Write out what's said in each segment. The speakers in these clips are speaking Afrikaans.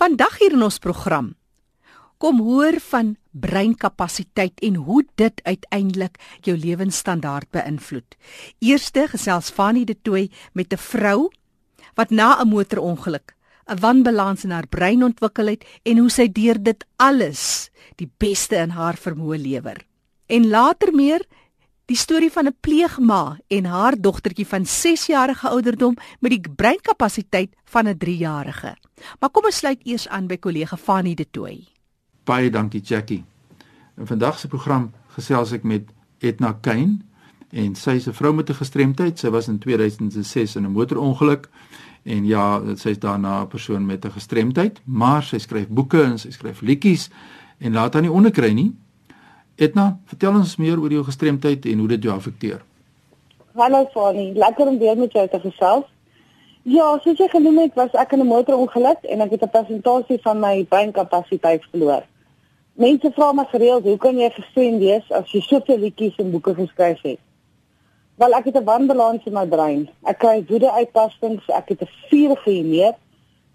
Vandag hier in ons program kom hoor van breinkapasiteit en hoe dit uiteindelik jou lewensstandaard beïnvloed. Eerste gesels Fanie de Tooi met 'n vrou wat na 'n motorongeluk 'n wanbalans in haar brein ontwikkel het en hoe sy deur dit alles die beste in haar vermoë lewer. En later meer Die storie van 'n pleegma en haar dogtertjie van 6 jarige ouderdom met die breinkapasiteit van 'n 3-jarige. Maar kom ons sluit eers aan by kollega Fanny De Tooy. Baie dankie Jackie. In vandag se program gesels ek met Etna Kane en sy is 'n vrou met 'n gestremdheid. Sy was in 2006 in 'n motorongeluk en ja, sy is daarna 'n persoon met 'n gestremdheid, maar sy skryf boeke en sy skryf liedjies en laat haar nie onderkry nie. Etna, vertel ons meer oor jou gestremdheid en hoe dit jou affekteer. Hallo Fani, lekker om weer met jou te gesels. Ja, soos jy genoem het, was ek in 'n motorongeluk en ek het 'n persentasie van my breinkapasiteit verloor. Mense vra my gereeld, "Hoe kan jy gestremd wees as jy soveel liedjies en boeke geskryf het?" Wel, ek het 'n wanbalans in my brein. Ek kry woedeuitbarstings, ek het 'n vurige humeur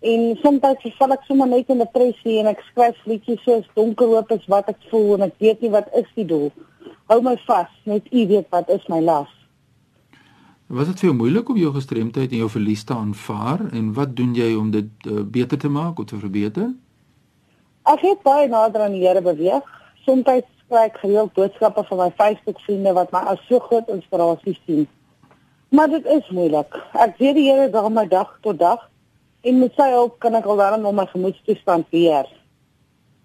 En soms val ek sommer net in depressie en ek skryf liedjies soos donker hoop is wat ek voel en ek weet nie wat is die doel. Hou my vas, net u weet wat is my las. Was dit vir jou moeilik om jou gestremdheid en jou verlies te aanvaar en wat doen jy om dit uh, beter te maak of te verbeter? Ek het baie nader aan die Here beweeg. Soms skryf ek gereeld boodskappe van my Facebook vriende wat my as so groot inspirasie sien. Maar dit is moeilik. Ek weet die Here daar my dag tot dag en met sy hulp kan ek alweer na my gemoedstoestand weer.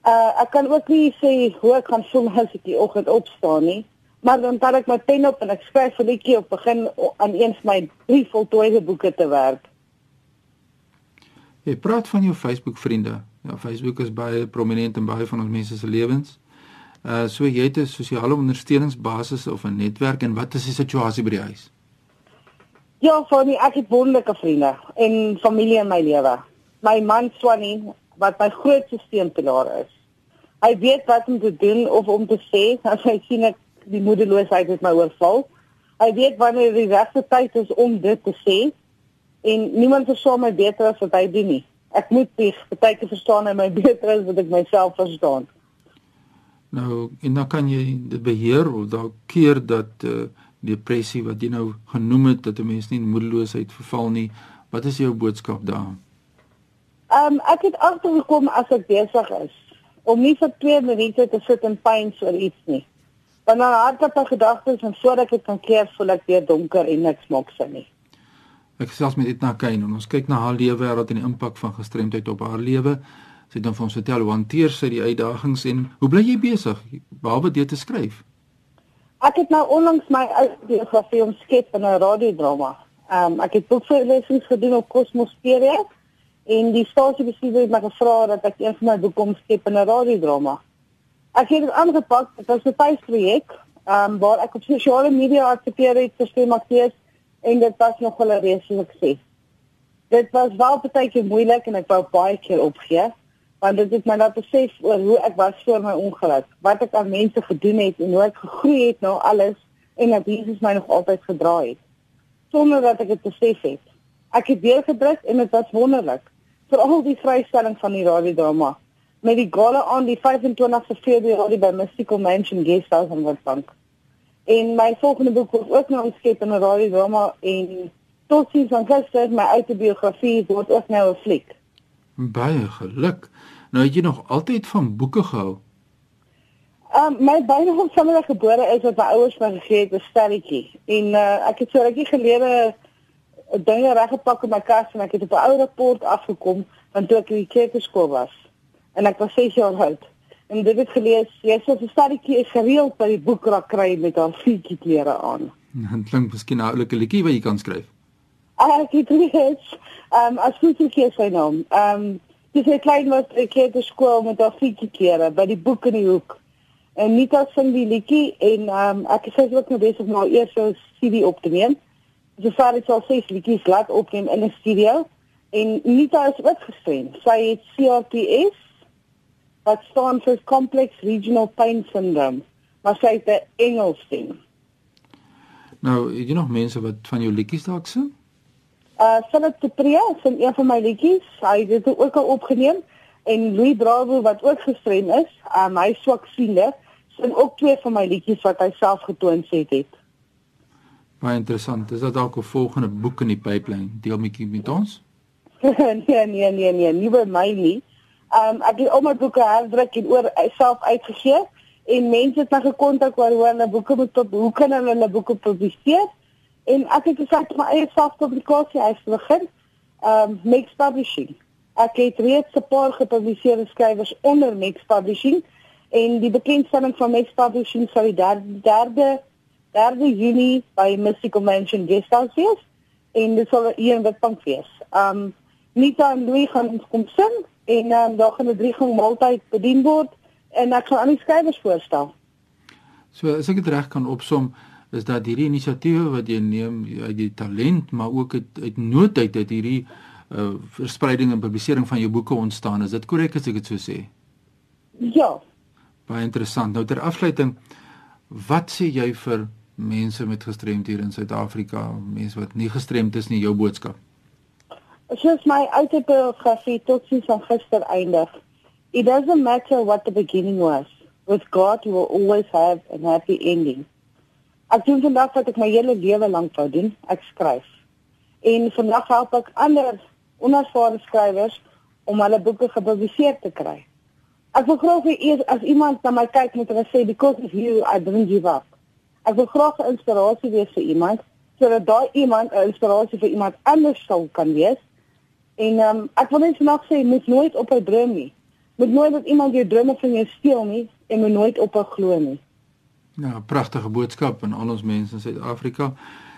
Uh ek kan ook nie sê hoe ek gaan voel as ek die oggend opstaan nie, maar dan vat ek my pen op en ek skryf 'n liedjie of begin aan een van my drie voltooide boeke te werk. Jy praat van jou Facebook vriende. Ja, Facebook is baie prominent in baie van ons mense se lewens. Uh so jy het 'n sosiale ondersteuningsbasis of 'n netwerk en wat is die situasie by die huis? Ja, vir my ek het wonderlike vriende en familie in my lewe. My man Swanny wat my grootste steunpilaar is. Hy weet wat om te doen of om te sê as hy sien ek die moedeloosheid met my oorval. Hy weet wanneer die regte tyd is om dit te sê en niemand verstaan my beter as wat hy doen nie. Ek moet dit baie verstaan en my beter as wat ek myself verstaan. Nou, en dan kan jy dit beheer of dalk keer dat uh depressie wat jy nou genoem het dat 'n mens nie in moedeloosheid verval nie. Wat is jou boodskap daar? Ehm um, ek het agtergekom as ek besig is om nie vir 2 minute te sit en pyn oor iets nie. Want dan hardop my gedagtes en voordat ek dit kan keer, voel ek weer donker en niks maak sin nie. Ek selfs met Etna Kane en ons kyk na haar lewe wêreld en die impak van gestremdheid op haar lewe. Sy het dan vir ons vertel hoe hanteer sy die uitdagings en hoe bly jy besig behalwe dit te skryf? Ek het nou onlangs my biografie omskep in 'n radiodrama. Ehm um, ek het boekvoorlesings gedoen op Cosmos TV en die stasiebestuurder het my gevra dat ek een van my boeke omskep in 'n radiodrama. Ek het dit aangepak, dit was 'n tuisprojek, ehm um, waar ek op sosiale media artikeer het geskryf en dit was nog wel 'n reuse sukses. Dit was wel baie keer moeilik en ek wou baie keer opgee want dit het my laat besef oor hoe ek was voor my ongeluk, wat ek aan mense gedoen het en hoe ek gegroei het nou alles en dat Jesus my nog altyd gedra het sonder dat ek dit besef het. Ek het weer gedruk en dit was wonderlik. Veral die vrystelling van die radiodrama met die gala aan die 25ste Februarie by Mystical Mansion Guesthouse in Witbank. En my volgende boek word ook nou omskep in 'n radiodrama en totsiens aan gister my autobiografie word ook nou 'n fliek. Baie geluk. Nou het jy nog altyd van boeke gehou. Um, my byna van sommer gebore is wat my ouers my gegee het 'n stelletjie. En uh, ek het so rukkie gelede dinge reggepak in my kas en ek het op 'n ou rapport afgekom van toe ek in die kleuterskool was. En ek was 6 jaar oud. En dit het gelees, jy sê 'n stelletjie is gereeld by die boekrak kry met haar fietjie klere aan. Dit klink miskien 'n oulike liedjie wat jy kan skryf. Ah, ek het dit. Ehm um, as jy kyk sy naam. Ehm um, Dis 'n klein was ek het te skool met haar fietjie klere by die boek in die hoek. En Nita sing die liedjie en um, ek sê ook nou besig om nou eers so 'n CD op te neem. So vaar ek al ses liedjies laat opneem in 'n studio en Nita is ook gestrem. Sy het CRPS wat staan vir Complex Regional Pain Syndrome. Maar sy het 'n Engels stem. Nou, het jy nog mense wat van jou liedjies dalk sing? Uh Philip de Pre is een van my liedjies. Hy het dit ook al opgeneem. En Louis Bravo wat ook gestrem is, um, hy swak siele, sing ook twee van my liedjies wat hy self getoon het. Baie interessant. Is dit dalk 'n volgende boek in die pipeline? Deel met met ons? nee, nee, nee, nee, nie by my nie. Um ek het al my boeke herdruk en oor self uitgegee en mense het my gekontak oor hoe hulle boeke moet op hoe kan hulle hulle boeke publiseer? En ek het gesê my eie selfpublikasie huis begin. Um Mix Publishing. Ek het reeds 'n paar gepubliseerde skrywers onder Mix Publishing en die bekendstelling van Mix Publishing sou die 3de 3de Junie by Mystic Convention Guesthouse wees en dit sal hier in Witbank wees. Um Nita en Louis gaan ons kom sing en um, daar gaan 'n drie gang maaltyd bedien word en ek gaan aan die skrywers voorstel. So as ek dit reg kan opsom is dat hierdie inisiatiewe wat jy neem uit die talent maar ook uit, uit nood uit dat hierdie uh, verspreiding en publisering van jou boeke ontstaan is dit korrek as ek dit so sê? Ja. Baie interessant. Nou ter afsluiting wat sê jy vir mense met gestremdhede in Suid-Afrika, mense wat nie gestremd is nie, jou boodskap? Soos my autobiografie tot sins van gister eindig. It doesn't matter what the beginning was. With God you will always have a happy ending. Ek doen vandag wat ek my hele lewe lank wou doen, ek skryf. En vandag help ek ander onervare skrywers om hulle boeke gepubliseer te kry. Ek wil graag hê as iemand na my kyk moet hulle sê because of you I didn't give up. Ek wil graag 'n inspirasie wees vir iemand sodat daai iemand 'n inspirasie vir iemand anders sou kan wees. En ehm um, ek wil net vandag sê moet nooit op 'n droom nie. Moet nooit dat iemand jou drome van jou steel nie en moet nooit op 'n glo nie. Ja, pragtige boodskap aan al ons mense in Suid-Afrika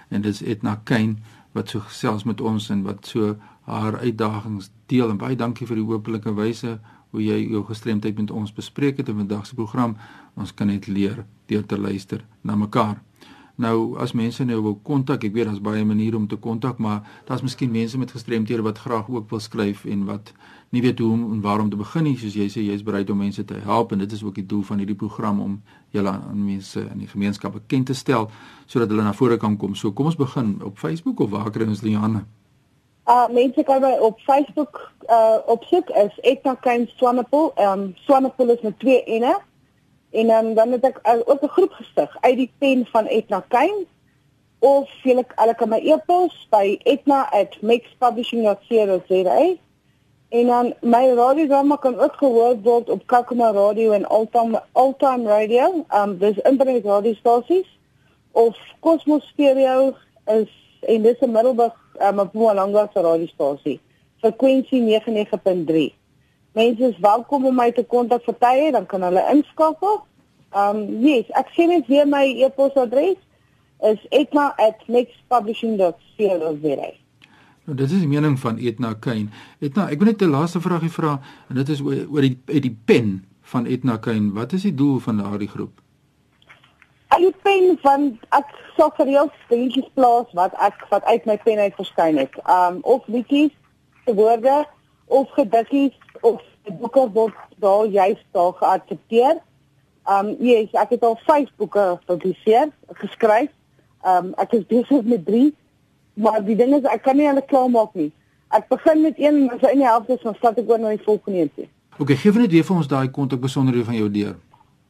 en dis Etna Kane wat so gesels met ons en wat so haar uitdagings deel en baie dankie vir die openlike wyse hoe jy jou gestremdheid met ons bespreek het in vandag se program. Ons kan net leer deur te luister na mekaar. Nou as mense nou wil kontak, ek weet daar's baie maniere om te kontak, maar daar's miskien mense met gestremdhede wat graag ook wil skryf en wat nie weet hoe en waar om te begin nie. Soos jy sê, jy's bereid om mense te help en dit is ook die doel van hierdie program om julle aan mense in die gemeenskap bekend te stel sodat hulle na vore kan kom. So kom ons begin op Facebook of waar kry ons Liane? Uh mense kan by op Facebook uh opsoek as Etna Kain Swanepoel. Um Swanepoel is met twee N'e. En um, dan het ek uh, ook 'n groep gestig uit die pen van Etna Kain of jy hulle kan my e-pos by etna@mixpublishing.co.za. En dan my radiodrama kan ook gehoor word op Kakuma Radio en Altam Altam Radio. Um dis internet radiostasies of Cosmos Stereo is en dis 'n Middelburg um, op Mpumalanga se radiostasie frekwensie 99.3. Mense is welkom om my te kontak vir tye, dan kan hulle inskakel. Um yes, ek sien net weer my e-posadres is etna@mixpublishing.co.za. Nou dit is die mening van Etna Kane. Etna, ek wil net 'n laaste vraagie vra en dit is oor, oor die uit die pen van Etna Kane. Wat is die doel van daardie groep? die pen van ek sou vir jou dingetjies plaas wat ek wat uit my pen uit verskyn het. Um of liedjies, woorde of gediggies of boeke wat daar juist daar geaksepteer. Um yes, ek het al 5 boeke gepubliseer, geskryf. Um ek is besig met 3, maar die ding is ek kan nie hulle klaar maak nie. Ek begin met een en as hy nie help is, dan start ek oor na die volgende een. OK, gee vir net weer vir ons daai kontak besonderhede van jou deur.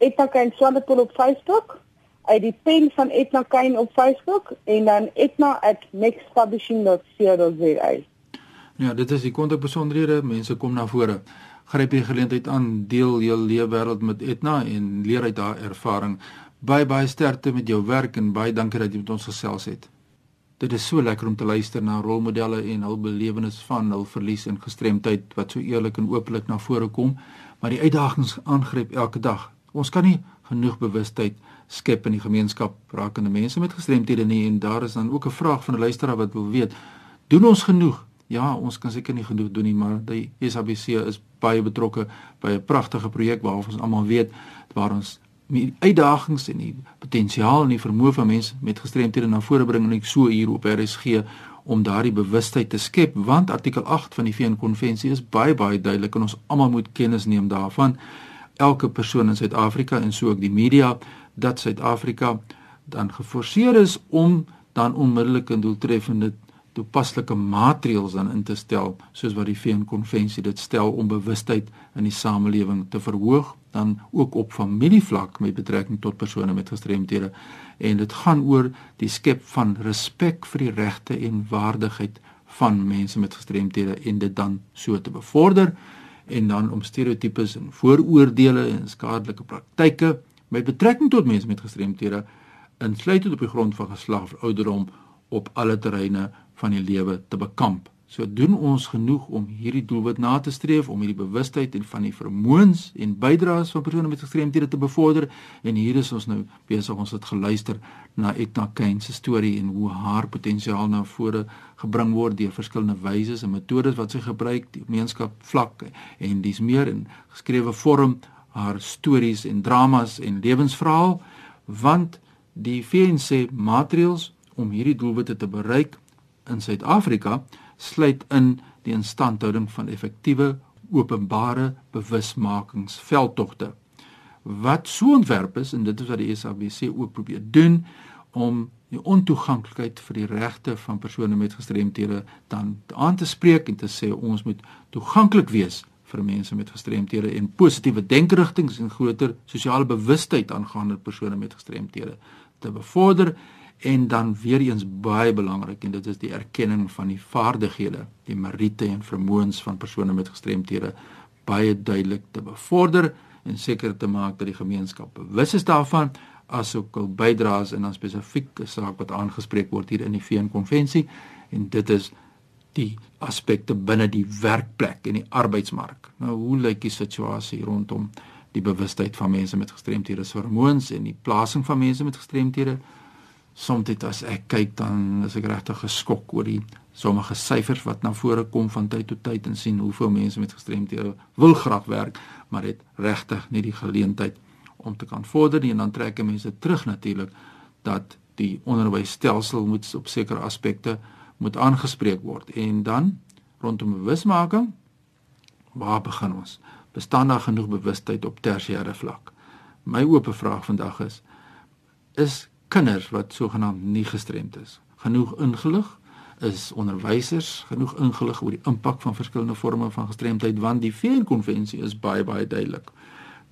Ek pak 'n swander op Facebook uit die pen van Etna Kain op Facebook en dan etna@nextpublishing.co.za. Ja, dit is die kontakbesonderhede. Mense kom na vore. Gryp die geleentheid aan, deel jou leefwêreld met Etna en leer uit haar ervaring. Baie baie sterkte met jou werk en baie dankie dat jy met ons gesels het. Dit is so lekker om te luister na rolmodelle en hul belewenis van hul verlies en gestremdheid wat so eerlik en ooplik na vore kom, maar die uitdagings aangryp elke dag. Ons kan nie genoeg bewustheid skep in die gemeenskap rakende mense met gestremthede nie en daar is dan ook 'n vraag van 'n luisteraar wat wil weet doen ons genoeg ja ons kan seker nie genoeg doen nie maar die SABC is baie betrokke by 'n pragtige projek waar ons almal weet waar ons die uitdagings en die potensiaal en die vermoë van mense met gestremthede na vore bring en ek so hier op RSG om daardie bewustheid te skep want artikel 8 van die VN konvensie is baie baie duidelik en ons almal moet kennis neem daarvan. Elke persoon in Suid-Afrika en so ook die media dat Suid-Afrika dan geforseer is om dan onmiddellik en doeltreffende toepaslike maatreëls dan in te stel soos wat die VN konvensie dit stel om bewustheid in die samelewing te verhoog dan ook op familievlak met betrekking tot persone met gestremthede. En dit gaan oor die skep van respek vir die regte en waardigheid van mense met gestremthede en dit dan so te bevorder. En dan om stereotypes en vooroordeele en skadelike praktyke met betrekking tot mense met gestremthede insluitend op die grond van geslag of ouderdom op alle terreine van die lewe te bekamp. So doen ons genoeg om hierdie doelwit na te streef om hierdie bewustheid en van die vermoëns en bydraes van persone met gestremthede te bevorder en hier is ons nou besig ons het geluister na Etna Kane se storie en hoe haar potensiaal na vore gebring word deur verskillende wyse en metodes wat sy gebruik die gemeenskap vlak en dis meer in geskrewe vorm haar stories en dramas en lewensverhaal want die VNC maatreëls om hierdie doelwitte te bereik in Suid-Afrika sluit in die instandhouding van effektiewe openbare bewusmakingsveldtogte. Wat so ontwerp is en dit is wat die SABC ook probeer doen om die ontoeganklikheid vir die regte van persone met gestremthede dan aan te spreek en te sê ons moet toeganklik wees vir mense met gestremthede en positiewe denkerigtinge en groter sosiale bewustheid aangaande persone met gestremthede te bevorder en dan weer eens baie belangrik en dit is die erkenning van die vaardighede, die meriete en vermoëns van persone met gestremthede baie duidelik te bevorder en seker te maak dat die gemeenskap bewus is daarvan asook hul bydraes en dan spesifiek 'n saak wat aangespreek word hier in die VN konvensie en dit is die aspekte binne die werkplek en die arbeidsmark. Nou hoe lyk die situasie rondom die bewustheid van mense met gestremthede se vermoëns en die plasing van mense met gestremthede soms dit as ek kyk dan is ek regtig geskok oor die sommige syfers wat na vore kom van tyd tot tyd en sien hoeveel mense met gestremthede wil graag werk maar het regtig nie die geleentheid om te kan vorder nie. En dan trek mense terug natuurlik dat die onderwysstelsel moet op sekere aspekte moet aangespreek word. En dan rondom bewusmaking waar begin ons? Bestaan daar genoeg bewustheid op tersiêre vlak? My oop vraag vandag is is kinders wat sogenaamd nie gestremd is genoeg ingelig is onderwysers genoeg ingelig oor die impak van verskillende forme van gestremdheid want die VN konvensie is baie baie duidelik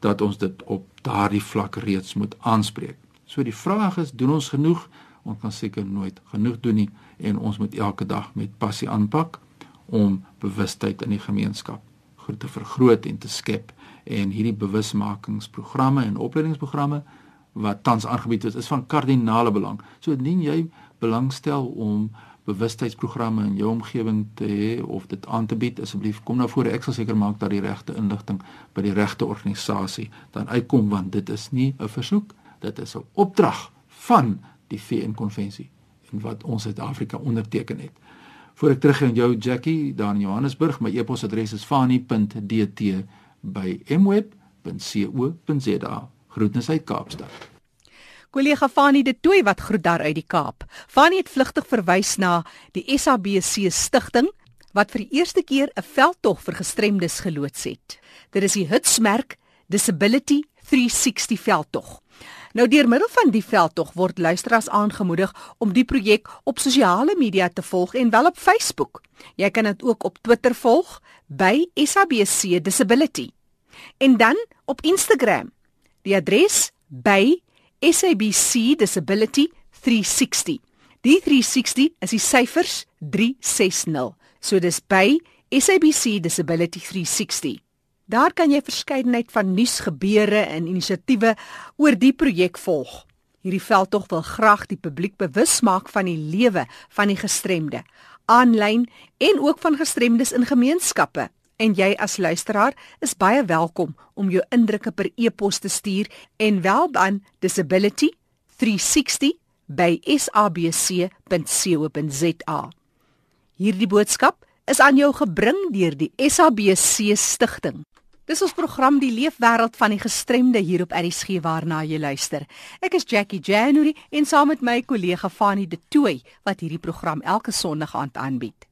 dat ons dit op daardie vlak reeds moet aanspreek. So die vraag is doen ons genoeg? Ons kan seker nooit genoeg doen nie en ons moet elke dag met passie aanpak om bewustheid in die gemeenskap te vergroot en te skep en hierdie bewusmakingsprogramme en opleidingsprogramme wat tans aangebied word is van kardinale belang. So indien jy belangstel om bewustheidsprogramme in jou omgewing te hê of dit aan te bied, asseblief kom na vore. Ek sal seker maak dat die regte inligting by die regte organisasie dan uitkom want dit is nie 'n versoek, dit is 'n opdrag van die VN konvensie en wat ons Suid-Afrika onderteken het. Voor ek terug aan jou Jackie daar in Johannesburg, my e-posadres is fani.dt@mweb.co.za. Groetnis uit Kaapstad. Kollega Fanie de Tooi wat groet daar uit die Kaap. Fanie het vlugtig verwys na die SABC stigting wat vir die eerste keer 'n veldtog vir gestremdes geloods het. Dit is die Hitsmerk Disability 360 veldtog. Nou deur middel van die veldtog word luisteraars aangemoedig om die projek op sosiale media te volg en wel op Facebook. Jy kan dit ook op Twitter volg by SABC Disability. En dan op Instagram Die adres by SABC Disability 360. Die 360 is die syfers 360. So dis by SABC Disability 360. Daar kan jy verskeidenheid van nuusgebeure en inisiatiewe oor die projek volg. Hierdie veldtog wil graag die publiek bewus maak van die lewe van die gestremde, aanlyn en ook van gestremdes in gemeenskappe en jy as luisteraar is baie welkom om jou indrukke per e-pos te stuur en wel aan disability360@sabc.co.za. Hierdie boodskap is aan jou gebring deur die SABC stigting. Dis ons program die leefwêreld van die gestremde hier op ERG waarna jy luister. Ek is Jackie January en saam met my kollega Fanie De Tooy wat hierdie program elke Sondag aand aanbied.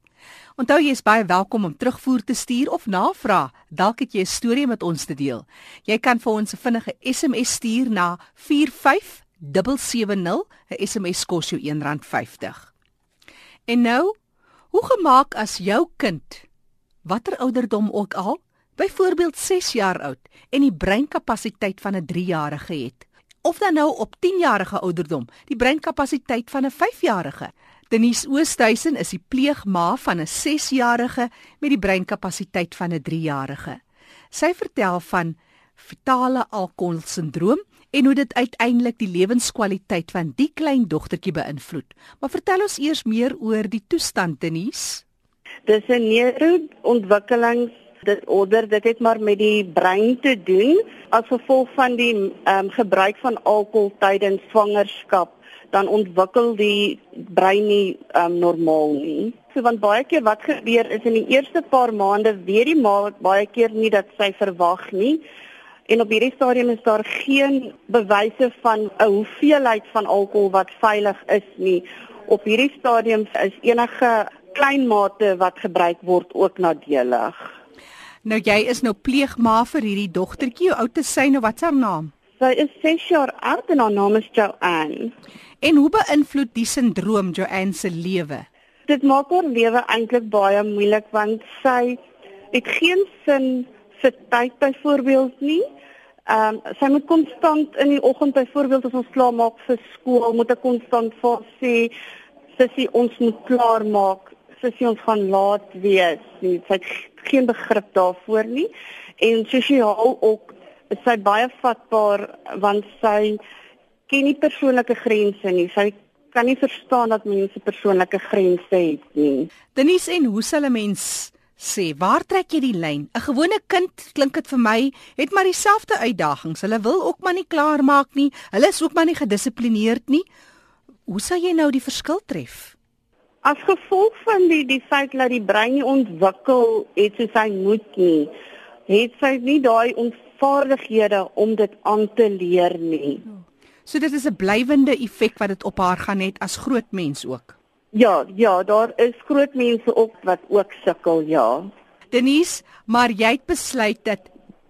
Onthou jy is baie welkom om terugvoer te stuur of navraag. Dalk het jy 'n storie met ons te deel. Jy kan vir ons 'n vinnige SMS stuur na 45770. 'n SMS kos jou R1.50. En nou, Hoe gemaak as jou kind watter ouderdom ook al, byvoorbeeld 6 jaar oud en die breinkapasiteit van 'n 3-jarige het, of dan nou op 10-jarige ouderdom die breinkapasiteit van 'n 5-jarige. Denise Oosthuizen is die pleegma van 'n 6-jarige met die breinkapasiteit van 'n 3-jarige. Sy vertel van fetale alkoholsindroom en hoe dit uiteindelik die lewenskwaliteit van die klein dogtertjie beïnvloed. Maar vertel ons eers meer oor die toestand Denise. Dis 'n neurontwikkelings dit order dit het maar met die brein te doen as gevolg van die ehm um, gebruik van alkohol tydens swangerskap dan ontwikkel die brein nie um, normaal nie. So want baie keer wat gebeur is in die eerste paar maande weet die ma baie keer nie dat sy verwag nie. En op hierdie stadium is daar geen bewyse van 'n hoeveelheid van alkohol wat veilig is nie. Op hierdie stadium is enige klein mate wat gebruik word ook nadelig. Nou jy is nou pleegma vir hierdie dogtertjie. Hoe oud is sy nou? Wat is haar naam? Sy is 6 jaar oud en haar naam is Joanne. En hoe beïnvloed die sindroom Joanne se lewe? Dit maak haar lewe eintlik baie moeilik want sy het geen sin vir tyd byvoorbeeld nie. Ehm um, sy moet konstant in die oggend byvoorbeeld as ons klaar maak vir skool, moet ek konstant vir sê sussie ons moet klaar maak, sussie ons gaan laat wees. Nie. Sy het geen begrip daarvoor nie. En sosiaal ook is sy baie vatbaar want sy ken nie persoonlike grense nie. Sy kan nie verstaan dat mense persoonlike grense het nie. Denise en hoe sal 'n mens sê, waar trek jy die lyn? 'n Gewone kind, klink dit vir my, het maar dieselfde uitdagings. Hulle wil ook maar nie klaar maak nie. Hulle is ook maar nie gedissiplineerd nie. Hoe sal jy nou die verskil tref? As gevolg van die die feit dat die brein nie ontwikkel het soos hy moet nie, het sy nie daai ontvaardighede om dit aan te leer nie. So dit is 'n blywende effek wat dit op haar gaan hê as groot mens ook. Ja, ja, daar is groot mense op wat ook sukkel, ja. Denise, maar jy het besluit dat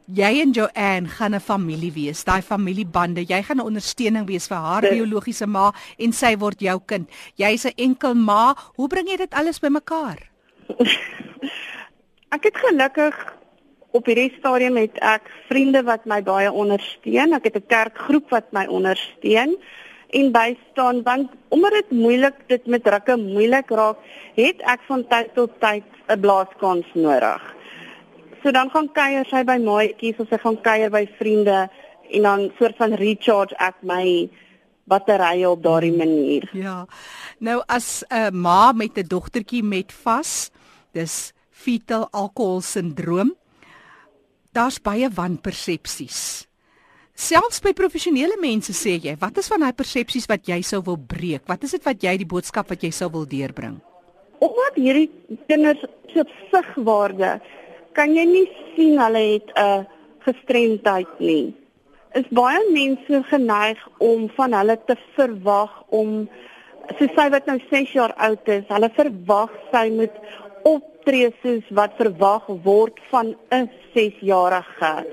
jy en Joanne gaan 'n familie wees, daai familiebande. Jy gaan 'n ondersteuning wees vir haar De biologiese ma en sy word jou kind. Jy's 'n enkel ma. Hoe bring jy dit alles bymekaar? ek het gelukkig op hierdie stadium het ek vriende wat my baie ondersteun. Ek het 'n kerkgroep wat my ondersteun en bystaan want omdat dit moeilik dit met drukke moeilik raak, het ek van tyd tot tyd 'n blaaskans nodig. So dan gaan kuier sy by maatjies of sy gaan kuier by vriende en dan soort van recharge ek my batterye op daardie manier. Ja. Nou as 'n uh, ma met 'n dogtertjie met vas, dis fetal alkohol sindroom. Daar's baie wanpersepsies. Selfs by professionele mense sê jy, wat is van daai persepsies wat jy sou wil breek? Wat is dit wat jy die boodskap wat jy sou wil deurbring? Omdat hierdie kinders so sigwaarde kan jy nie sien hulle het 'n gestremdheid nie. Is baie mense geneig om van hulle te verwag om so sy wat nou 6 jaar oud is, hulle verwag sy moet optree soos wat verwag word van 'n 6-jarige.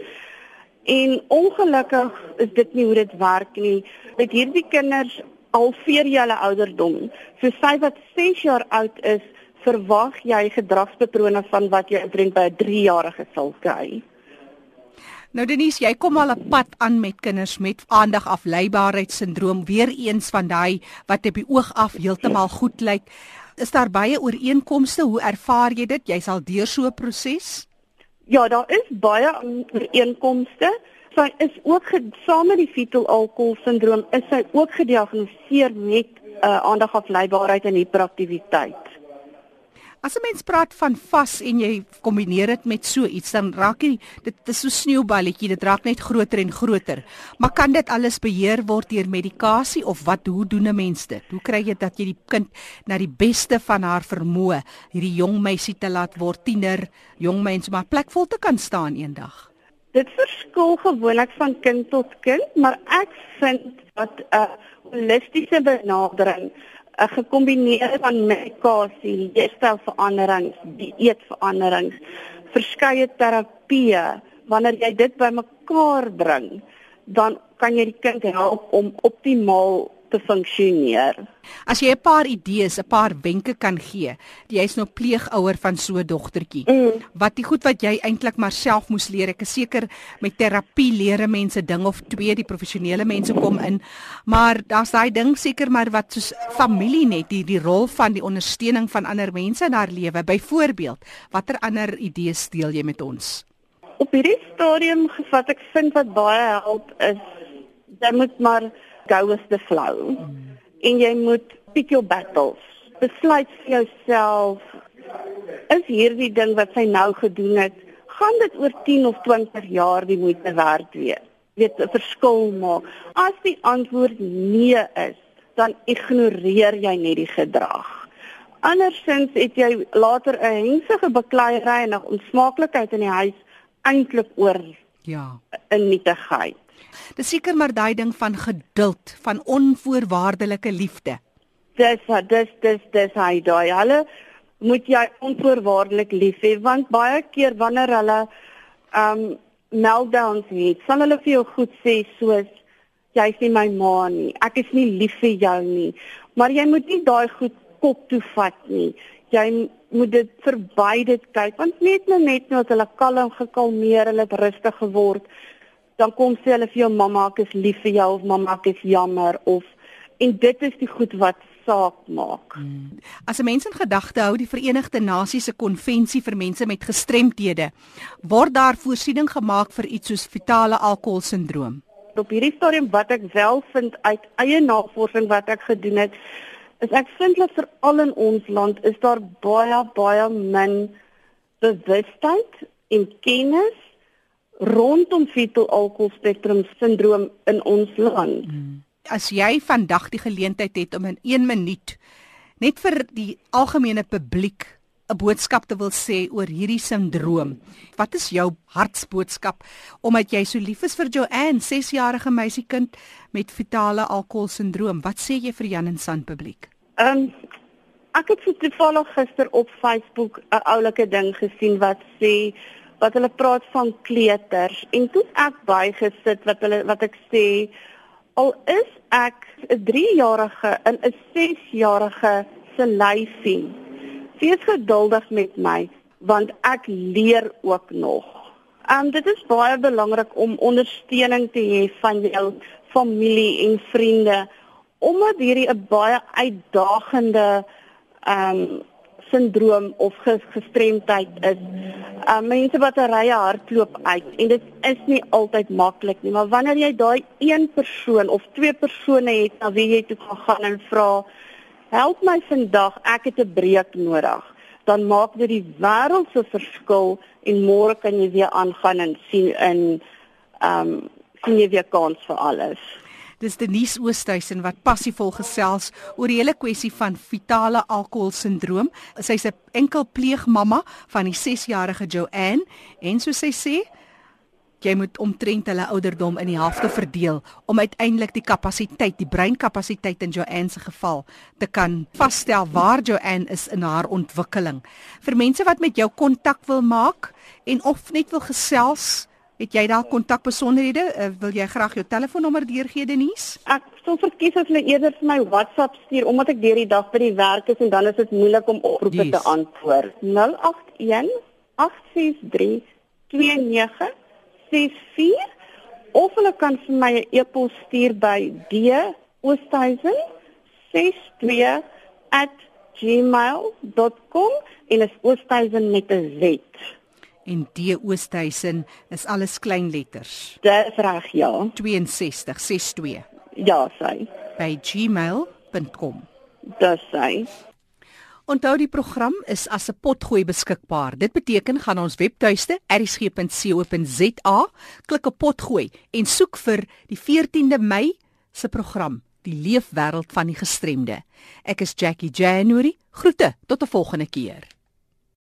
En ongelukkig is dit nie hoe dit werk nie. Met hierdie kinders al vier julle ouderdom, so sy wat 6 jaar oud is, verwag jy gedragspatrone van wat jy omtrent by 'n 3-jarige sal kry. Nou Denise, jy kom al 'n pad aan met kinders met aandagafleibaarheidssindroom, weer eens van daai wat op die oog af heeltemal goed lyk. Is daar baie ooreenkomste? Hoe ervaar jy dit? Jy sal deur so 'n proses? Ja, daar is baie ooreenkomste. Sy is ook saam met die fetal alkohol sindroom is sy ook gediagnoseer met uh, aandagafleibaarheid en hiperaktiwiteit. As 'n mens praat van vas en jy kombineer dit met so iets dan raak jy dit is so sneeuballetjie dit raak net groter en groter. Maar kan dit alles beheer word deur medikasie of wat hoe doen 'n mens dit? Hoe kry jy dat jy die kind na die beste van haar vermoë hierdie jong meisie te laat word tiener, jong mens maar plekvol te kan staan eendag? Dit verskil gewoonlik van kind tot kind, maar ek vind dat 'n uh, holistiese benadering 'n gekombineerde van medikasie, leefstylveranderings, dieetveranderings, verskeie terapieë, wanneer jy dit bymekaar bring, dan kan jy die kind help om optimaal te funksioneer. As jy 'n paar idees, 'n paar wenke kan gee, jy's nou pleegouer van so 'n dogtertjie. Mm. Wat die goed wat jy eintlik maar self moes leer. Ek is seker met terapie leer mense ding of twee, die professionele mense kom in. Maar daar's daai ding seker maar wat soos familie net die die rol van die ondersteuning van ander mense in haar lewe. Byvoorbeeld, watter ander idees deel jy met ons? Op hierdie stadium gevat ek vind wat baie help is jy moet maar go with the flow. Mm. En jy moet pick your battles. Besluit vir jouself is hierdie ding wat sy nou gedoen het, gaan dit oor 10 of 20 jaar die moeite werd wees? Weet 'n verskil maak. As die antwoord nee is, dan ignoreer jy net die gedrag. Andersins het jy later 'n hensige bekleierery en 'n onsmaaklikheid in die huis eintlik oor ja, 'n nietigheid. Dis seker maar daai ding van geduld, van onvoorwaardelike liefde. Dis dis dis dis hy daai. Hulle moet jy onvoorwaardelik lief hê want baie keer wanneer hulle um meltdowns het, sal hulle vir jou goed sê soos jy is nie my ma nie. Ek is nie lief vir jou nie. Maar jy moet nie daai goed kop toe vat nie. Jy moet dit verby dit kyk want net nou net nou as hulle kalm gekalmeer, hulle het rustig geword dan kom sê hulle vir jou mamma ek is lief vir jou of mamma ek is jammer of en dit is die goed wat saak maak. Hmm. As 'n mens in gedagte hou die Verenigde Nasies se konvensie vir mense met gestremthede, word daar voorsiening gemaak vir iets soos fetale alkoholsindroom. Op hierdie stadium wat ek wel vind uit eie navorsing wat ek gedoen het, is ek vind dat veral in ons land is daar baie baie min bewustheid en kennis rondom fetal alcohol spectrum syndroom in ons land. Hmm. As jy vandag die geleentheid het om in 1 minuut net vir die algemene publiek 'n boodskap te wil sê oor hierdie sindroom. Wat is jou hartsboodskap omdat jy so lief is vir Joanne, 6-jarige meisiekind met fetale alkoholsindroom? Wat sê jy vir Jan en San publiek? Ehm um, ek het toevallig gister op Facebook 'n oulike ding gesien wat sê wat hulle praat van kleuters en toe ek bygesit wat hulle wat ek sê al is ek 'n 3-jarige in 'n 6-jarige se lyfie wees geduldig met my want ek leer ook nog. Um dit is baie belangrik om ondersteuning te hê van jou familie en vriende omdat hierdie 'n baie uitdagende um sindroom of gestremdheid is. Uh mense batterye hardloop uit en dit is nie altyd maklik nie, maar wanneer jy daai een persoon of twee persone het na wie jy toe kan gaan en vra, "Help my vandag, ek het 'n breek nodig." Dan maak dit die wêreld se verskil en môre kan jy weer aangaan en sien in um sien jy weer kans vir alles. Dis Denise Oosthuizen wat passievol gesels oor die hele kwessie van fetale alkoholsindroom. Sy's 'n enkel pleegmamma van die 6-jarige Joanne en soos sy sê, jy moet omtrent hulle ouderdom in die helfte verdeel om uiteindelik die kapasiteit, die breinkapasiteit in Joanne se geval te kan vasstel waar Joanne is in haar ontwikkeling. Vir mense wat met jou kontak wil maak en of net wil gesels, Het jy daar kontakbesonderhede? Uh, wil jy graag jou telefoonnommer deurgee Denise? Ek sou verkies as hulle eerder vir my WhatsApp stuur omdat ek deur die dag by die werk is en dan is dit moeilik om oproepe yes. te antwoord. 081 863 2964 of hulle kan vir my 'n e e-pos stuur by d.oosthuizen62@gmail.com en is oosthuizen met 'n z en D Oosthuizen is alles klein letters. Dis reg, ja. 6262. Ja, sy. by gmail.com. Dis sy. Onthou die program is as 'n potgooi beskikbaar. Dit beteken gaan ons webtuiste erisg.co.za, klik op potgooi en soek vir die 14de Mei se program, die leefwêreld van die gestremde. Ek is Jackie January. Groete tot 'n volgende keer.